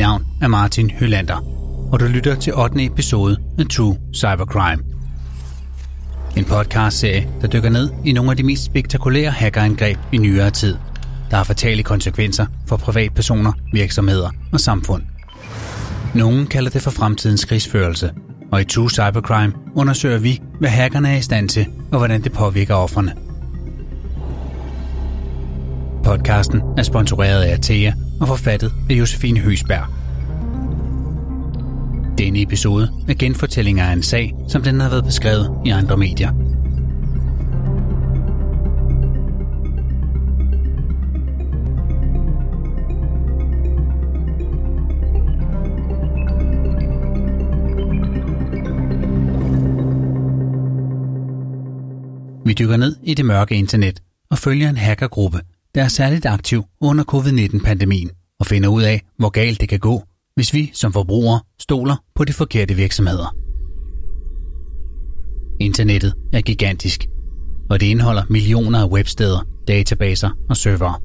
navn er Martin Hylander, og du lytter til 8. episode af True Cybercrime. En podcastserie, der dykker ned i nogle af de mest spektakulære hackerangreb i nyere tid, der har fatale konsekvenser for privatpersoner, virksomheder og samfund. Nogle kalder det for fremtidens krigsførelse, og i True Cybercrime undersøger vi, hvad hackerne er i stand til, og hvordan det påvirker offerne. Podcasten er sponsoreret af Atea og forfattet af Josefine Høsberg. Denne episode er genfortællinger af en sag, som den har været beskrevet i andre medier. Vi dykker ned i det mørke internet og følger en hackergruppe, der er særligt aktiv under covid-19-pandemien og finder ud af, hvor galt det kan gå, hvis vi som forbrugere stoler på de forkerte virksomheder. Internettet er gigantisk, og det indeholder millioner af websteder, databaser og servere.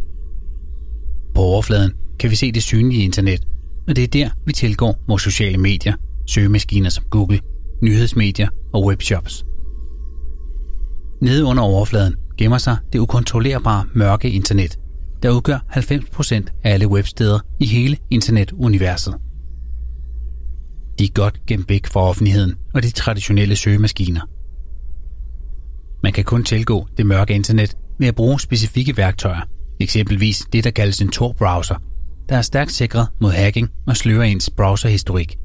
På overfladen kan vi se det synlige internet, og det er der, vi tilgår vores sociale medier, søgemaskiner som Google, nyhedsmedier og webshops. Nede under overfladen gemmer sig det ukontrollerbare mørke internet, der udgør 90% af alle websteder i hele internetuniverset. De er godt gemt væk fra offentligheden og de traditionelle søgemaskiner. Man kan kun tilgå det mørke internet ved at bruge specifikke værktøjer, eksempelvis det, der kaldes en Tor-browser, der er stærkt sikret mod hacking og slører ens browserhistorik.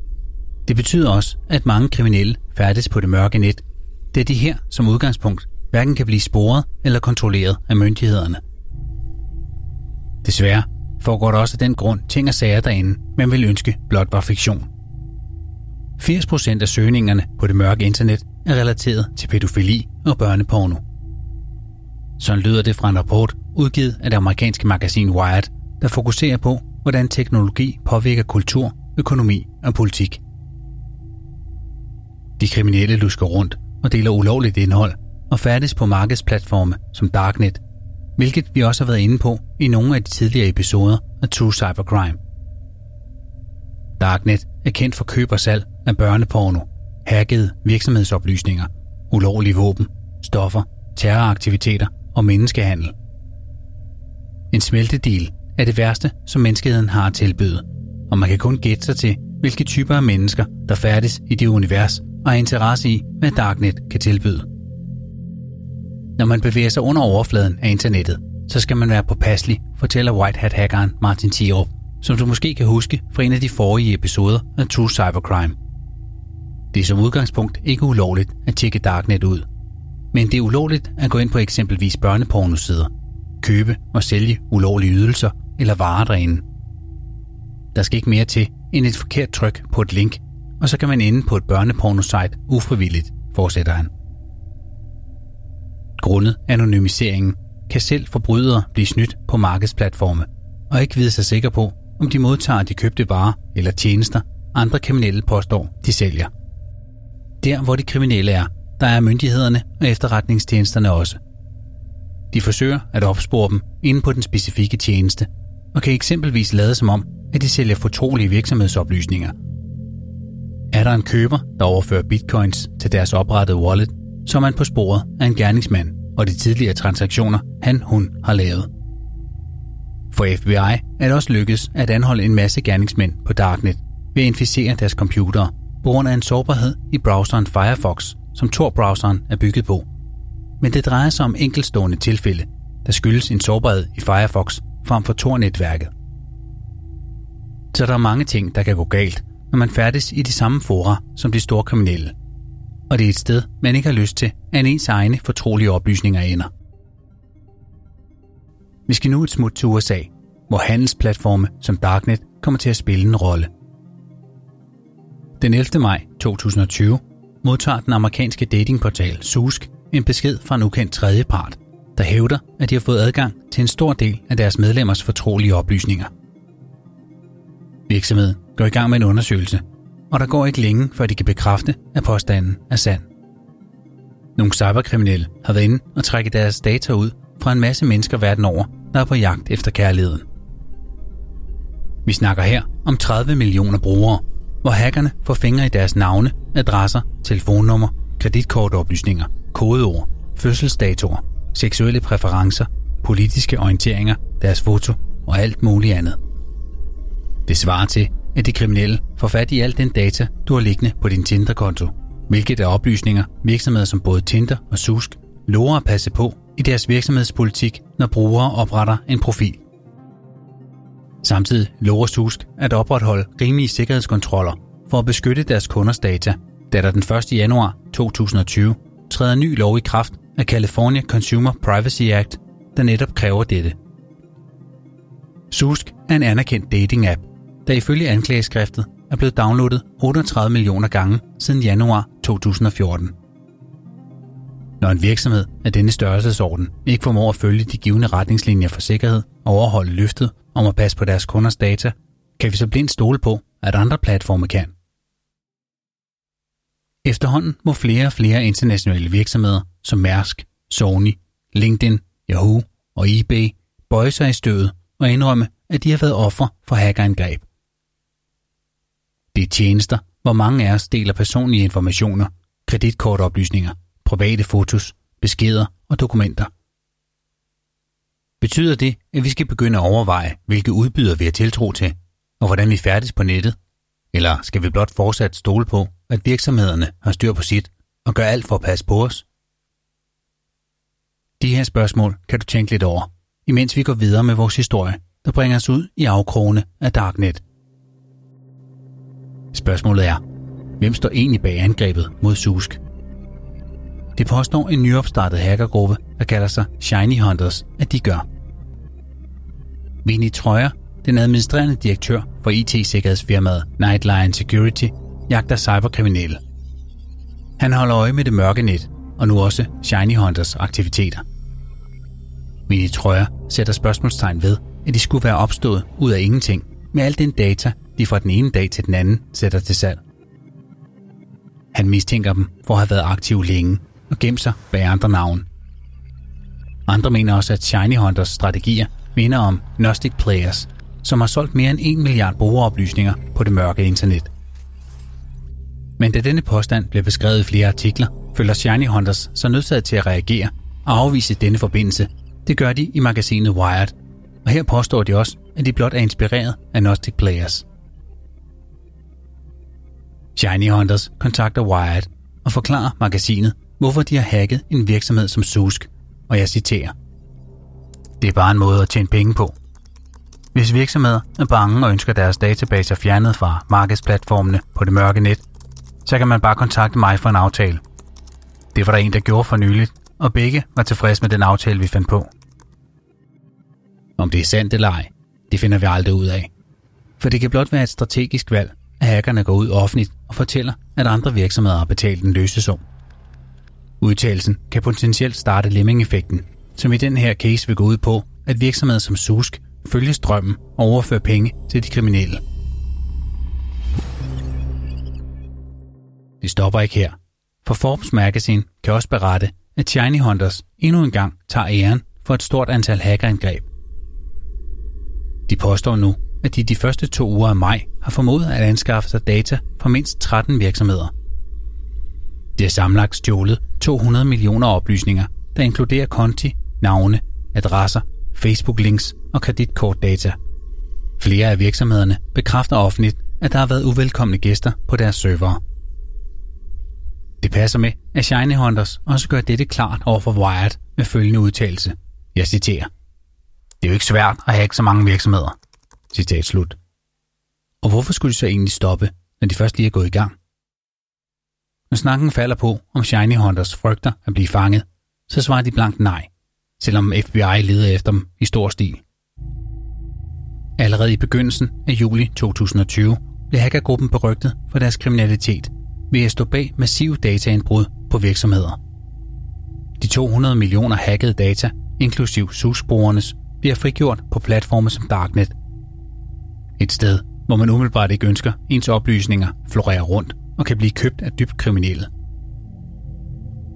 Det betyder også, at mange kriminelle færdes på det mørke net, da de her som udgangspunkt hverken kan blive sporet eller kontrolleret af myndighederne. Desværre foregår der også af den grund ting og sager derinde, man vil ønske blot var fiktion. 80% af søgningerne på det mørke internet er relateret til pædofili og børneporno. Sådan lyder det fra en rapport udgivet af det amerikanske magasin Wired, der fokuserer på, hvordan teknologi påvirker kultur, økonomi og politik. De kriminelle lusker rundt og deler ulovligt indhold og færdes på markedsplatforme som Darknet, hvilket vi også har været inde på i nogle af de tidligere episoder af True Cybercrime. Darknet er kendt for køb og salg af børneporno, hackede virksomhedsoplysninger, ulovlige våben, stoffer, terroraktiviteter og menneskehandel. En smeltedil er det værste, som menneskeheden har at tilbyde, og man kan kun gætte sig til, hvilke typer af mennesker, der færdes i det univers og har interesse i, hvad Darknet kan tilbyde. Når man bevæger sig under overfladen af internettet, så skal man være påpasselig, fortæller White Hat-hackeren Martin Thierup, som du måske kan huske fra en af de forrige episoder af True Cybercrime. Det er som udgangspunkt ikke ulovligt at tjekke Darknet ud, men det er ulovligt at gå ind på eksempelvis børnepornosider, købe og sælge ulovlige ydelser eller varer derinde. Der skal ikke mere til end et forkert tryk på et link, og så kan man ende på et børnepornosite ufrivilligt, fortsætter han. Grundet anonymiseringen kan selv forbrydere blive snydt på markedsplatforme og ikke vide sig sikker på, om de modtager de købte varer eller tjenester, andre kriminelle påstår, de sælger. Der, hvor de kriminelle er, der er myndighederne og efterretningstjenesterne også. De forsøger at opspore dem inde på den specifikke tjeneste, og kan eksempelvis lade som om, at de sælger fortrolige virksomhedsoplysninger. Er der en køber, der overfører bitcoins til deres oprettede wallet, så er man på sporet af en gerningsmand og de tidligere transaktioner, han hun har lavet. For FBI er det også lykkedes at anholde en masse gerningsmænd på Darknet ved at inficere deres computere på grund af en sårbarhed i browseren Firefox, som Tor-browseren er bygget på. Men det drejer sig om enkeltstående tilfælde, der skyldes en sårbarhed i Firefox frem for Tor-netværket. Så der er mange ting, der kan gå galt, når man færdes i de samme fora som de store kriminelle og det er et sted, man ikke har lyst til, at ens egne fortrolige oplysninger ender. Vi skal nu et smut til USA, hvor handelsplatforme som Darknet kommer til at spille en rolle. Den 11. maj 2020 modtager den amerikanske datingportal Susk en besked fra en ukendt tredjepart, der hævder, at de har fået adgang til en stor del af deres medlemmers fortrolige oplysninger. Virksomheden går i gang med en undersøgelse, og der går ikke længe, før de kan bekræfte, at påstanden er sand. Nogle cyberkriminelle har været inde og trække deres data ud fra en masse mennesker verden over, der er på jagt efter kærligheden. Vi snakker her om 30 millioner brugere, hvor hackerne får fingre i deres navne, adresser, telefonnummer, kreditkortoplysninger, kodeord, fødselsdatoer, seksuelle præferencer, politiske orienteringer, deres foto og alt muligt andet. Det svarer til, at de kriminelle får fat i al den data, du har liggende på din Tinder-konto, hvilket er oplysninger, virksomheder som både Tinder og Susk lover at passe på i deres virksomhedspolitik, når brugere opretter en profil. Samtidig lover Susk at opretholde rimelige sikkerhedskontroller for at beskytte deres kunders data, da der den 1. januar 2020 træder ny lov i kraft af California Consumer Privacy Act, der netop kræver dette. Susk er en anerkendt dating-app, der ifølge anklageskriftet er blevet downloadet 38 millioner gange siden januar 2014. Når en virksomhed af denne størrelsesorden ikke formår at følge de givende retningslinjer for sikkerhed og overholde løftet om at passe på deres kunders data, kan vi så blindt stole på, at andre platforme kan. Efterhånden må flere og flere internationale virksomheder som Mærsk, Sony, LinkedIn, Yahoo og eBay bøje sig i støvet og indrømme, at de har været ofre for hackerangreb. Det er tjenester, hvor mange af os deler personlige informationer, kreditkortoplysninger, private fotos, beskeder og dokumenter. Betyder det, at vi skal begynde at overveje, hvilke udbydere vi har tiltro til, og hvordan vi færdes på nettet? Eller skal vi blot fortsat stole på, at virksomhederne har styr på sit og gør alt for at passe på os? De her spørgsmål kan du tænke lidt over, imens vi går videre med vores historie, der bringer os ud i afkrogene af Darknet. Spørgsmålet er, hvem står egentlig bag angrebet mod Susk? Det påstår en nyopstartet hackergruppe, der kalder sig Shiny Hunters, at de gør. Vinnie Trøjer, den administrerende direktør for IT-sikkerhedsfirmaet Nightline Security, jagter cyberkriminelle. Han holder øje med det mørke net, og nu også Shiny Hunters aktiviteter. Vinnie Trøjer sætter spørgsmålstegn ved, at de skulle være opstået ud af ingenting med al den data, de fra den ene dag til den anden sætter til salg. Han mistænker dem for at have været aktive længe og gemt sig bag andre navn. Andre mener også, at Shiny Hunters strategier minder om Gnostic Players, som har solgt mere end 1 milliard brugeroplysninger på det mørke internet. Men da denne påstand blev beskrevet i flere artikler, føler Shiny Hunters sig nødsaget til at reagere og afvise denne forbindelse. Det gør de i magasinet Wired, og her påstår de også, at de blot er inspireret af Gnostic Players. Shiny Hunters kontakter Wired og forklarer magasinet, hvorfor de har hacket en virksomhed som Susk, og jeg citerer. Det er bare en måde at tjene penge på. Hvis virksomheder er bange og ønsker deres databaser fjernet fra markedsplatformene på det mørke net, så kan man bare kontakte mig for en aftale. Det var der en, der gjorde for nyligt, og begge var tilfredse med den aftale, vi fandt på. Om det er sandt eller ej, det finder vi aldrig ud af. For det kan blot være et strategisk valg, hackerne går ud offentligt og fortæller, at andre virksomheder har betalt en løsesum. Udtalelsen kan potentielt starte lemming-effekten, som i den her case vil gå ud på, at virksomheder som Susk følger strømmen og overfører penge til de kriminelle. Det stopper ikke her, for Forbes Magazine kan også berette, at Shiny Hunters endnu en gang tager æren for et stort antal hackerangreb. De påstår nu, at de de første to uger af maj har formået at anskaffe sig data fra mindst 13 virksomheder. Det er samlet stjålet 200 millioner oplysninger, der inkluderer konti, navne, adresser, Facebook-links og kreditkortdata. Flere af virksomhederne bekræfter offentligt, at der har været uvelkomne gæster på deres servere. Det passer med, at Shiny Hunters også gør dette klart over for Wired med følgende udtalelse. Jeg citerer. Det er jo ikke svært at hacke så mange virksomheder. Citat slut. Og hvorfor skulle de så egentlig stoppe, når de først lige er gået i gang? Når snakken falder på, om Shiny Hunters frygter at blive fanget, så svarer de blankt nej, selvom FBI leder efter dem i stor stil. Allerede i begyndelsen af juli 2020 blev hackergruppen berygtet for deres kriminalitet ved at stå bag massiv dataindbrud på virksomheder. De 200 millioner hackede data, inklusiv susbrugernes, bliver frigjort på platforme som Darknet. Et sted, hvor man umiddelbart ikke ønsker ens oplysninger florerer rundt og kan blive købt af dybt kriminelle.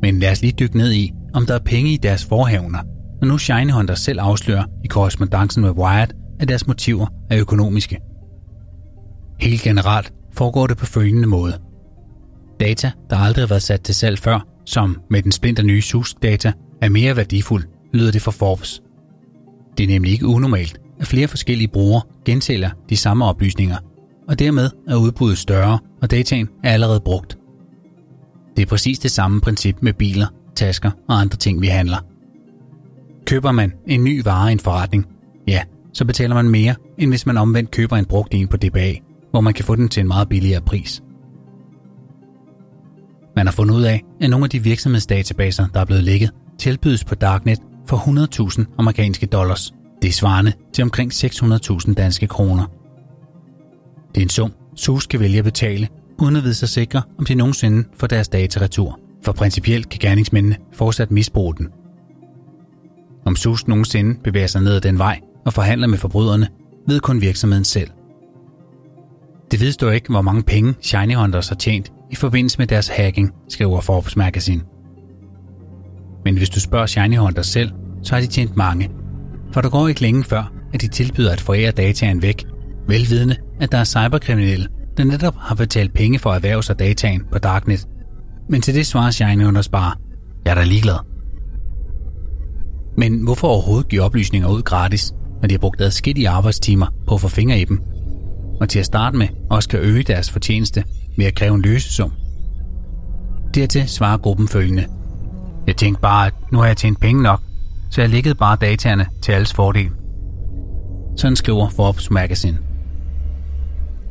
Men lad os lige dykke ned i, om der er penge i deres forhavner, når nu Shinehunter selv afslører i korrespondancen med Wired, at deres motiver er økonomiske. Helt generelt foregår det på følgende måde. Data, der aldrig har været sat til salg før, som med den splinter nye SUSK-data, er mere værdifuld, lyder det for Forbes. Det er nemlig ikke unormalt, at flere forskellige brugere gentæller de samme oplysninger, og dermed er udbuddet større, og dataen er allerede brugt. Det er præcis det samme princip med biler, tasker og andre ting, vi handler. Køber man en ny vare i en forretning, ja, så betaler man mere, end hvis man omvendt køber en brugt en på DBA, hvor man kan få den til en meget billigere pris. Man har fundet ud af, at nogle af de virksomhedsdatabaser, der er blevet lækket, tilbydes på Darknet for 100.000 amerikanske dollars. Det er svarende til omkring 600.000 danske kroner. Det er en sum, SUS kan vælge at betale, uden at vide sig sikre, om de nogensinde får deres data retur. For principielt kan gerningsmændene fortsat misbruge den. Om SUS nogensinde bevæger sig ned ad den vej og forhandler med forbryderne, ved kun virksomheden selv. Det vides dog ikke, hvor mange penge Shiny Hunters har tjent i forbindelse med deres hacking, skriver Forbes Magazine. Men hvis du spørger Shiny Hunters selv, så har de tjent mange. For der går ikke længe før, at de tilbyder at forære dataen væk, velvidende, at der er cyberkriminelle, der netop har betalt penge for at erhverve sig dataen på Darknet. Men til det svarer Shine Hunters bare, jeg er da ligeglad. Men hvorfor overhovedet give oplysninger ud gratis, når de har brugt adskillige arbejdstimer på at få fingre i dem? Og til at starte med også kan øge deres fortjeneste ved at kræve en løsesum. Dertil svarer gruppen følgende. Jeg tænkte bare, at nu har jeg tjent penge nok, så jeg læggede bare dataerne til alles fordel. Sådan skriver Forbes Magazine.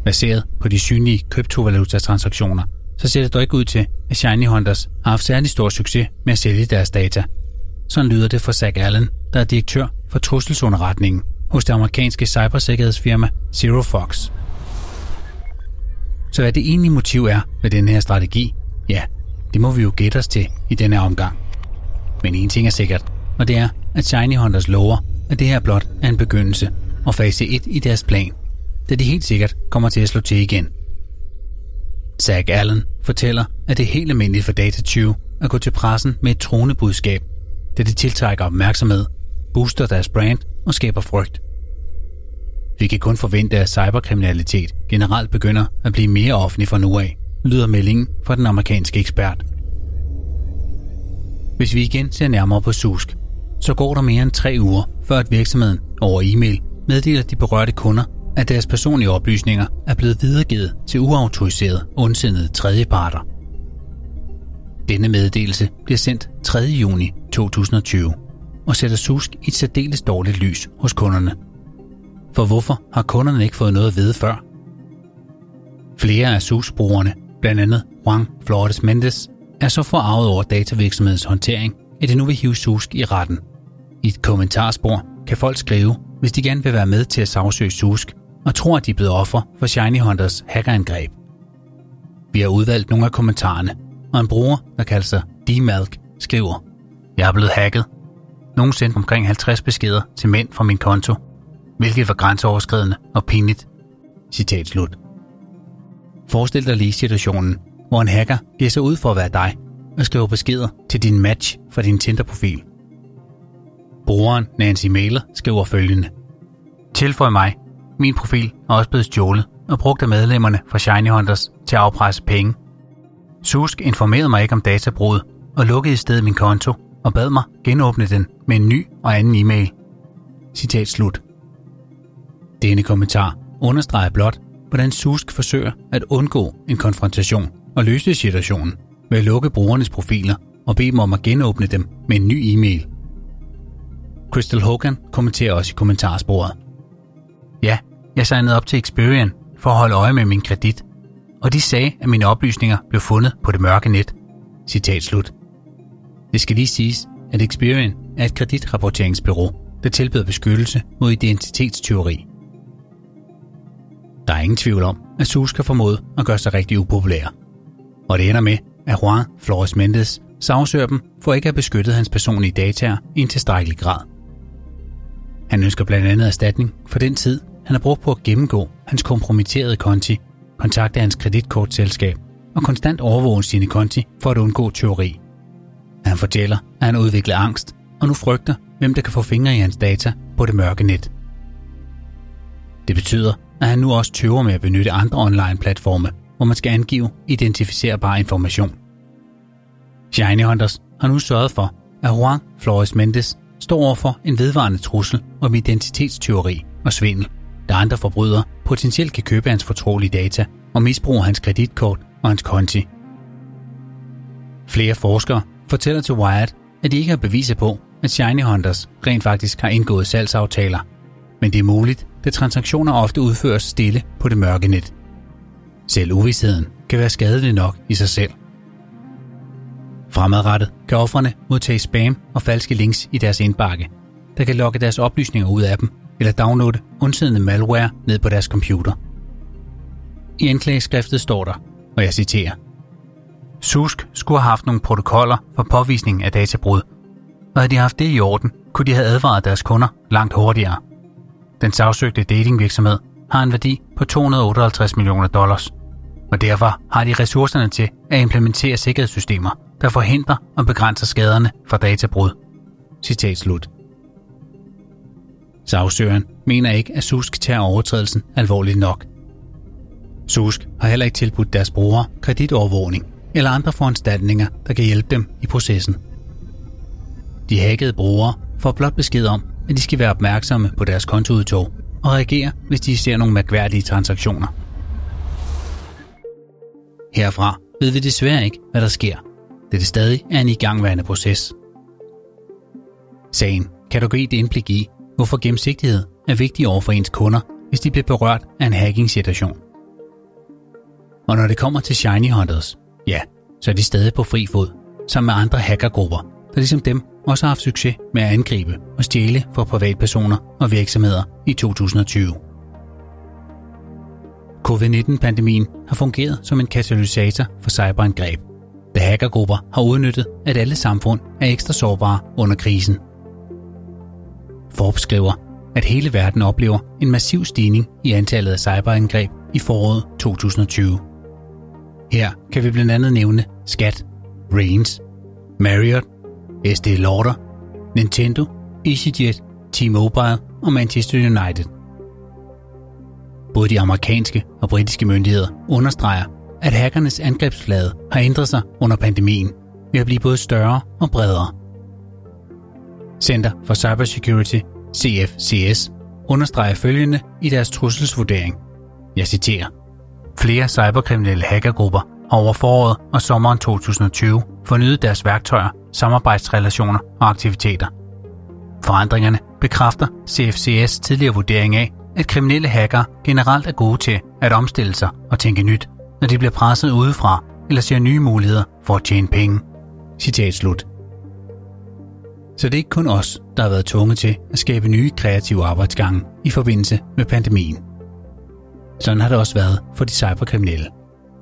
Baseret på de synlige kryptovalutatransaktioner, så ser det dog ikke ud til, at Shiny Hunters har haft særlig stor succes med at sælge deres data. Sådan lyder det fra Zach Allen, der er direktør for trusselsunderretningen hos det amerikanske cybersikkerhedsfirma Zero Fox. Så hvad det egentlige motiv er med den her strategi, ja, det må vi jo gætte os til i denne omgang. Men en ting er sikkert, og det er, at Shiny Hunters lover, at det her blot er en begyndelse og fase 1 i deres plan, da de helt sikkert kommer til at slå til igen. Zach Allen fortæller, at det er helt almindeligt for Data at gå til pressen med et troende budskab, da det tiltrækker opmærksomhed, booster deres brand og skaber frygt. Vi kan kun forvente, at cyberkriminalitet generelt begynder at blive mere offentlig fra nu af, lyder meldingen fra den amerikanske ekspert. Hvis vi igen ser nærmere på SUSK, så går der mere end tre uger, før at virksomheden over e-mail meddeler de berørte kunder, at deres personlige oplysninger er blevet videregivet til uautoriserede, ondsindede tredjeparter. Denne meddelelse bliver sendt 3. juni 2020 og sætter SUSK i et særdeles dårligt lys hos kunderne. For hvorfor har kunderne ikke fået noget at vide før? Flere af Susk-brugerne, blandt andet Juan Flores Mendes, er så forarvet over datavirksomhedens håndtering, at det nu vil hive SUSK i retten. I et kommentarspor kan folk skrive, hvis de gerne vil være med til at sagsøge SUSK, og tror, at de er blevet offer for Shiny Hunters hackerangreb. Vi har udvalgt nogle af kommentarerne, og en bruger, der kalder sig D-Malk, skriver, Jeg er blevet hacket. Nogen sendte omkring 50 beskeder til mænd fra min konto, hvilket var grænseoverskridende og pinligt. Citat slut. Forestil dig lige situationen, hvor en hacker giver sig ud for at være dig og skriver beskeder til din match fra din Tinder-profil. Brugeren Nancy Mailer skriver følgende. Tilføj mig. Min profil er også blevet stjålet og brugt af medlemmerne fra Shiny Hunters til at afpresse penge. Susk informerede mig ikke om databruddet og lukkede i stedet min konto og bad mig genåbne den med en ny og anden e-mail. Citat slut. Denne kommentar understreger blot, hvordan Susk forsøger at undgå en konfrontation og løse situationen ved at lukke brugernes profiler og bede dem om at genåbne dem med en ny e-mail. Crystal Hogan kommenterer også i kommentarsporet. Ja, jeg signede op til Experian for at holde øje med min kredit, og de sagde, at mine oplysninger blev fundet på det mørke net. Citat slut. Det skal lige siges, at Experian er et kreditrapporteringsbyrå, der tilbyder beskyttelse mod identitetstyveri. Der er ingen tvivl om, at Sus kan at gøre sig rigtig upopulær. Og det ender med, at Juan Flores Mendes sagsøger dem for ikke at have beskyttet hans personlige data i en tilstrækkelig grad. Han ønsker blandt andet erstatning for den tid, han har brugt på at gennemgå hans kompromitterede konti, kontakte hans kreditkortselskab og konstant overvåge sine konti for at undgå teori. Han fortæller, at han udvikler angst og nu frygter, hvem der kan få fingre i hans data på det mørke net. Det betyder, at han nu også tøver med at benytte andre online-platforme, hvor man skal angive identificerbar information. Shiny Hunters har nu sørget for, at Juan Flores Mendes står overfor en vedvarende trussel om identitetstyveri og svindel, da andre forbrydere potentielt kan købe hans fortrolige data og misbruge hans kreditkort og hans konti. Flere forskere fortæller til Wired, at de ikke har beviser på, at Shiny Hunters rent faktisk har indgået salgsaftaler. Men det er muligt, da transaktioner ofte udføres stille på det mørke net. Selv uvidsheden kan være skadelig nok i sig selv. Fremadrettet kan offrene modtage spam og falske links i deres indbakke, der kan lokke deres oplysninger ud af dem eller downloade undsidende malware ned på deres computer. I anklageskriftet står der, og jeg citerer, Susk skulle have haft nogle protokoller for påvisning af databrud, og havde de haft det i orden, kunne de have advaret deres kunder langt hurtigere. Den sagsøgte datingvirksomhed har en værdi på 258 millioner dollars, og derfor har de ressourcerne til at implementere sikkerhedssystemer, der forhindrer og begrænser skaderne fra databrud. Citat slut. Sagsøgeren mener ikke, at Susk tager overtrædelsen alvorligt nok. Susk har heller ikke tilbudt deres brugere kreditovervågning eller andre foranstaltninger, der kan hjælpe dem i processen. De hackede brugere får blot besked om, at de skal være opmærksomme på deres kontoudtog og reagere, hvis de ser nogle mærkværdige transaktioner. Herfra ved vi desværre ikke, hvad der sker, da det stadig er en igangværende proces. Sagen kan du give et indblik i, hvorfor gennemsigtighed er vigtig over for ens kunder, hvis de bliver berørt af en hacking-situation. Og når det kommer til Shiny Hunters, ja, så er de stadig på fri fod, sammen med andre hackergrupper, der ligesom dem også har haft succes med at angribe og stjæle fra privatpersoner og virksomheder i 2020. Covid-19-pandemien har fungeret som en katalysator for cyberangreb, da hackergrupper har udnyttet, at alle samfund er ekstra sårbare under krisen. Forbes skriver, at hele verden oplever en massiv stigning i antallet af cyberangreb i foråret 2020. Her kan vi blandt andet nævne Skat, Reigns, Marriott, SD Lauder, Nintendo, EasyJet, T-Mobile og Manchester United. Både de amerikanske og britiske myndigheder understreger, at hackernes angrebsflade har ændret sig under pandemien ved at blive både større og bredere. Center for Cybersecurity, CFCS, understreger følgende i deres trusselsvurdering. Jeg citerer. Flere cyberkriminelle hackergrupper har over foråret og sommeren 2020 fornyet deres værktøjer, samarbejdsrelationer og aktiviteter. Forandringerne bekræfter CFCS tidligere vurdering af, at kriminelle hackere generelt er gode til at omstille sig og tænke nyt, når de bliver presset udefra eller ser nye muligheder for at tjene penge. Citat slut. Så det er ikke kun os, der har været tvunget til at skabe nye kreative arbejdsgange i forbindelse med pandemien. Sådan har det også været for de cyberkriminelle,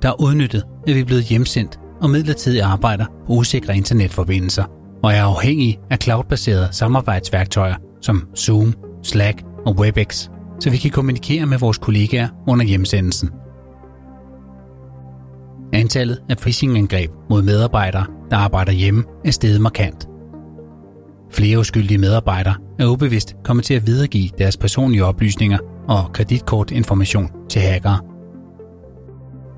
der har udnyttet, at vi er blevet hjemsendt og midlertidigt arbejder på usikre internetforbindelser og er afhængige af cloudbaserede samarbejdsværktøjer som Zoom, Slack og WebEx, så vi kan kommunikere med vores kollegaer under hjemsendelsen. Antallet af phishing-angreb mod medarbejdere, der arbejder hjemme, er steget markant. Flere uskyldige medarbejdere er ubevidst kommet til at videregive deres personlige oplysninger og kreditkortinformation til hackere.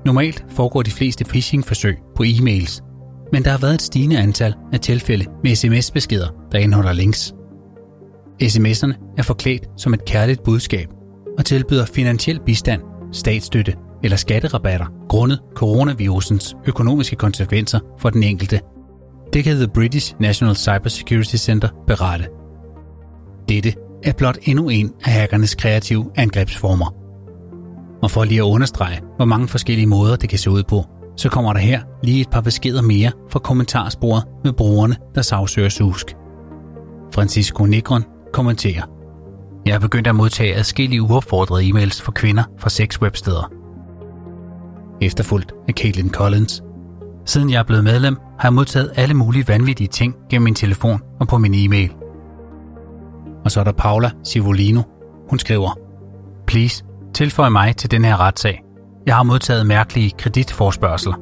Normalt foregår de fleste phishing-forsøg på e-mails, men der har været et stigende antal af tilfælde med sms-beskeder, der indeholder links. SMS'erne er forklædt som et kærligt budskab og tilbyder finansiel bistand, statsstøtte eller skatterabatter grundet coronavirusens økonomiske konsekvenser for den enkelte. Det kan The British National Cybersecurity Center berette. Dette er blot endnu en af hackernes kreative angrebsformer. Og for lige at understrege, hvor mange forskellige måder det kan se ud på, så kommer der her lige et par beskeder mere fra kommentarsporet med brugerne, der sagsøger Susk. Francisco Negron kommenterer. Jeg er begyndt at modtage adskillige uopfordrede e-mails fra kvinder fra seks websteder. Efterfulgt af Caitlin Collins. Siden jeg er blevet medlem, har jeg modtaget alle mulige vanvittige ting gennem min telefon og på min e-mail. Og så er der Paula Civolino. Hun skriver, Please, tilføj mig til den her retssag. Jeg har modtaget mærkelige kreditforspørgseler.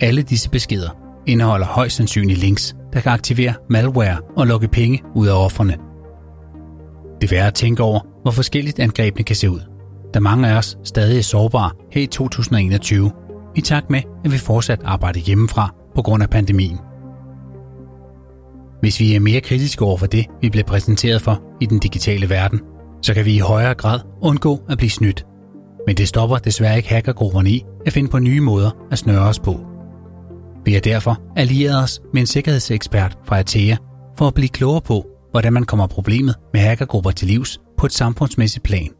Alle disse beskeder indeholder højst sandsynlige links, der kan aktivere malware og lukke penge ud af offerne. Det er værd at tænke over, hvor forskelligt angrebene kan se ud, da mange af os stadig er sårbare her i 2021, i takt med, at vi fortsat arbejder hjemmefra på grund af pandemien. Hvis vi er mere kritiske over for det, vi bliver præsenteret for i den digitale verden, så kan vi i højere grad undgå at blive snydt. Men det stopper desværre ikke hackergrupperne i at finde på nye måder at snøre os på. Vi har derfor allieret os med en sikkerhedsekspert fra Atea for at blive klogere på, hvordan man kommer problemet med hackergrupper til livs på et samfundsmæssigt plan.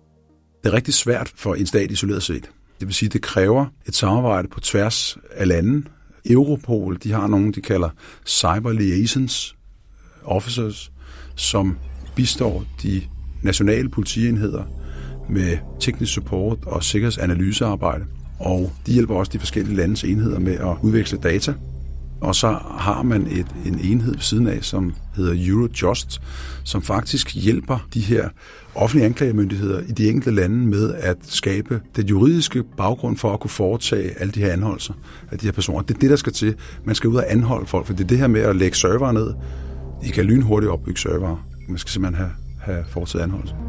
Det er rigtig svært for en stat isoleret set. Det vil sige, at det kræver et samarbejde på tværs af lande. Europol, de har nogen, de kalder Cyber Liaisons Officers, som bistår de nationale politienheder med teknisk support og sikkerhedsanalysearbejde. Og de hjælper også de forskellige landes enheder med at udveksle data. Og så har man et, en enhed ved siden af, som hedder Eurojust, som faktisk hjælper de her offentlige anklagemyndigheder i de enkelte lande med at skabe den juridiske baggrund for at kunne foretage alle de her anholdelser af de her personer. Det er det, der skal til. Man skal ud og anholde folk, for det er det her med at lægge server ned. I kan lynhurtigt opbygge server. Man skal simpelthen have, have foretaget anholdelse.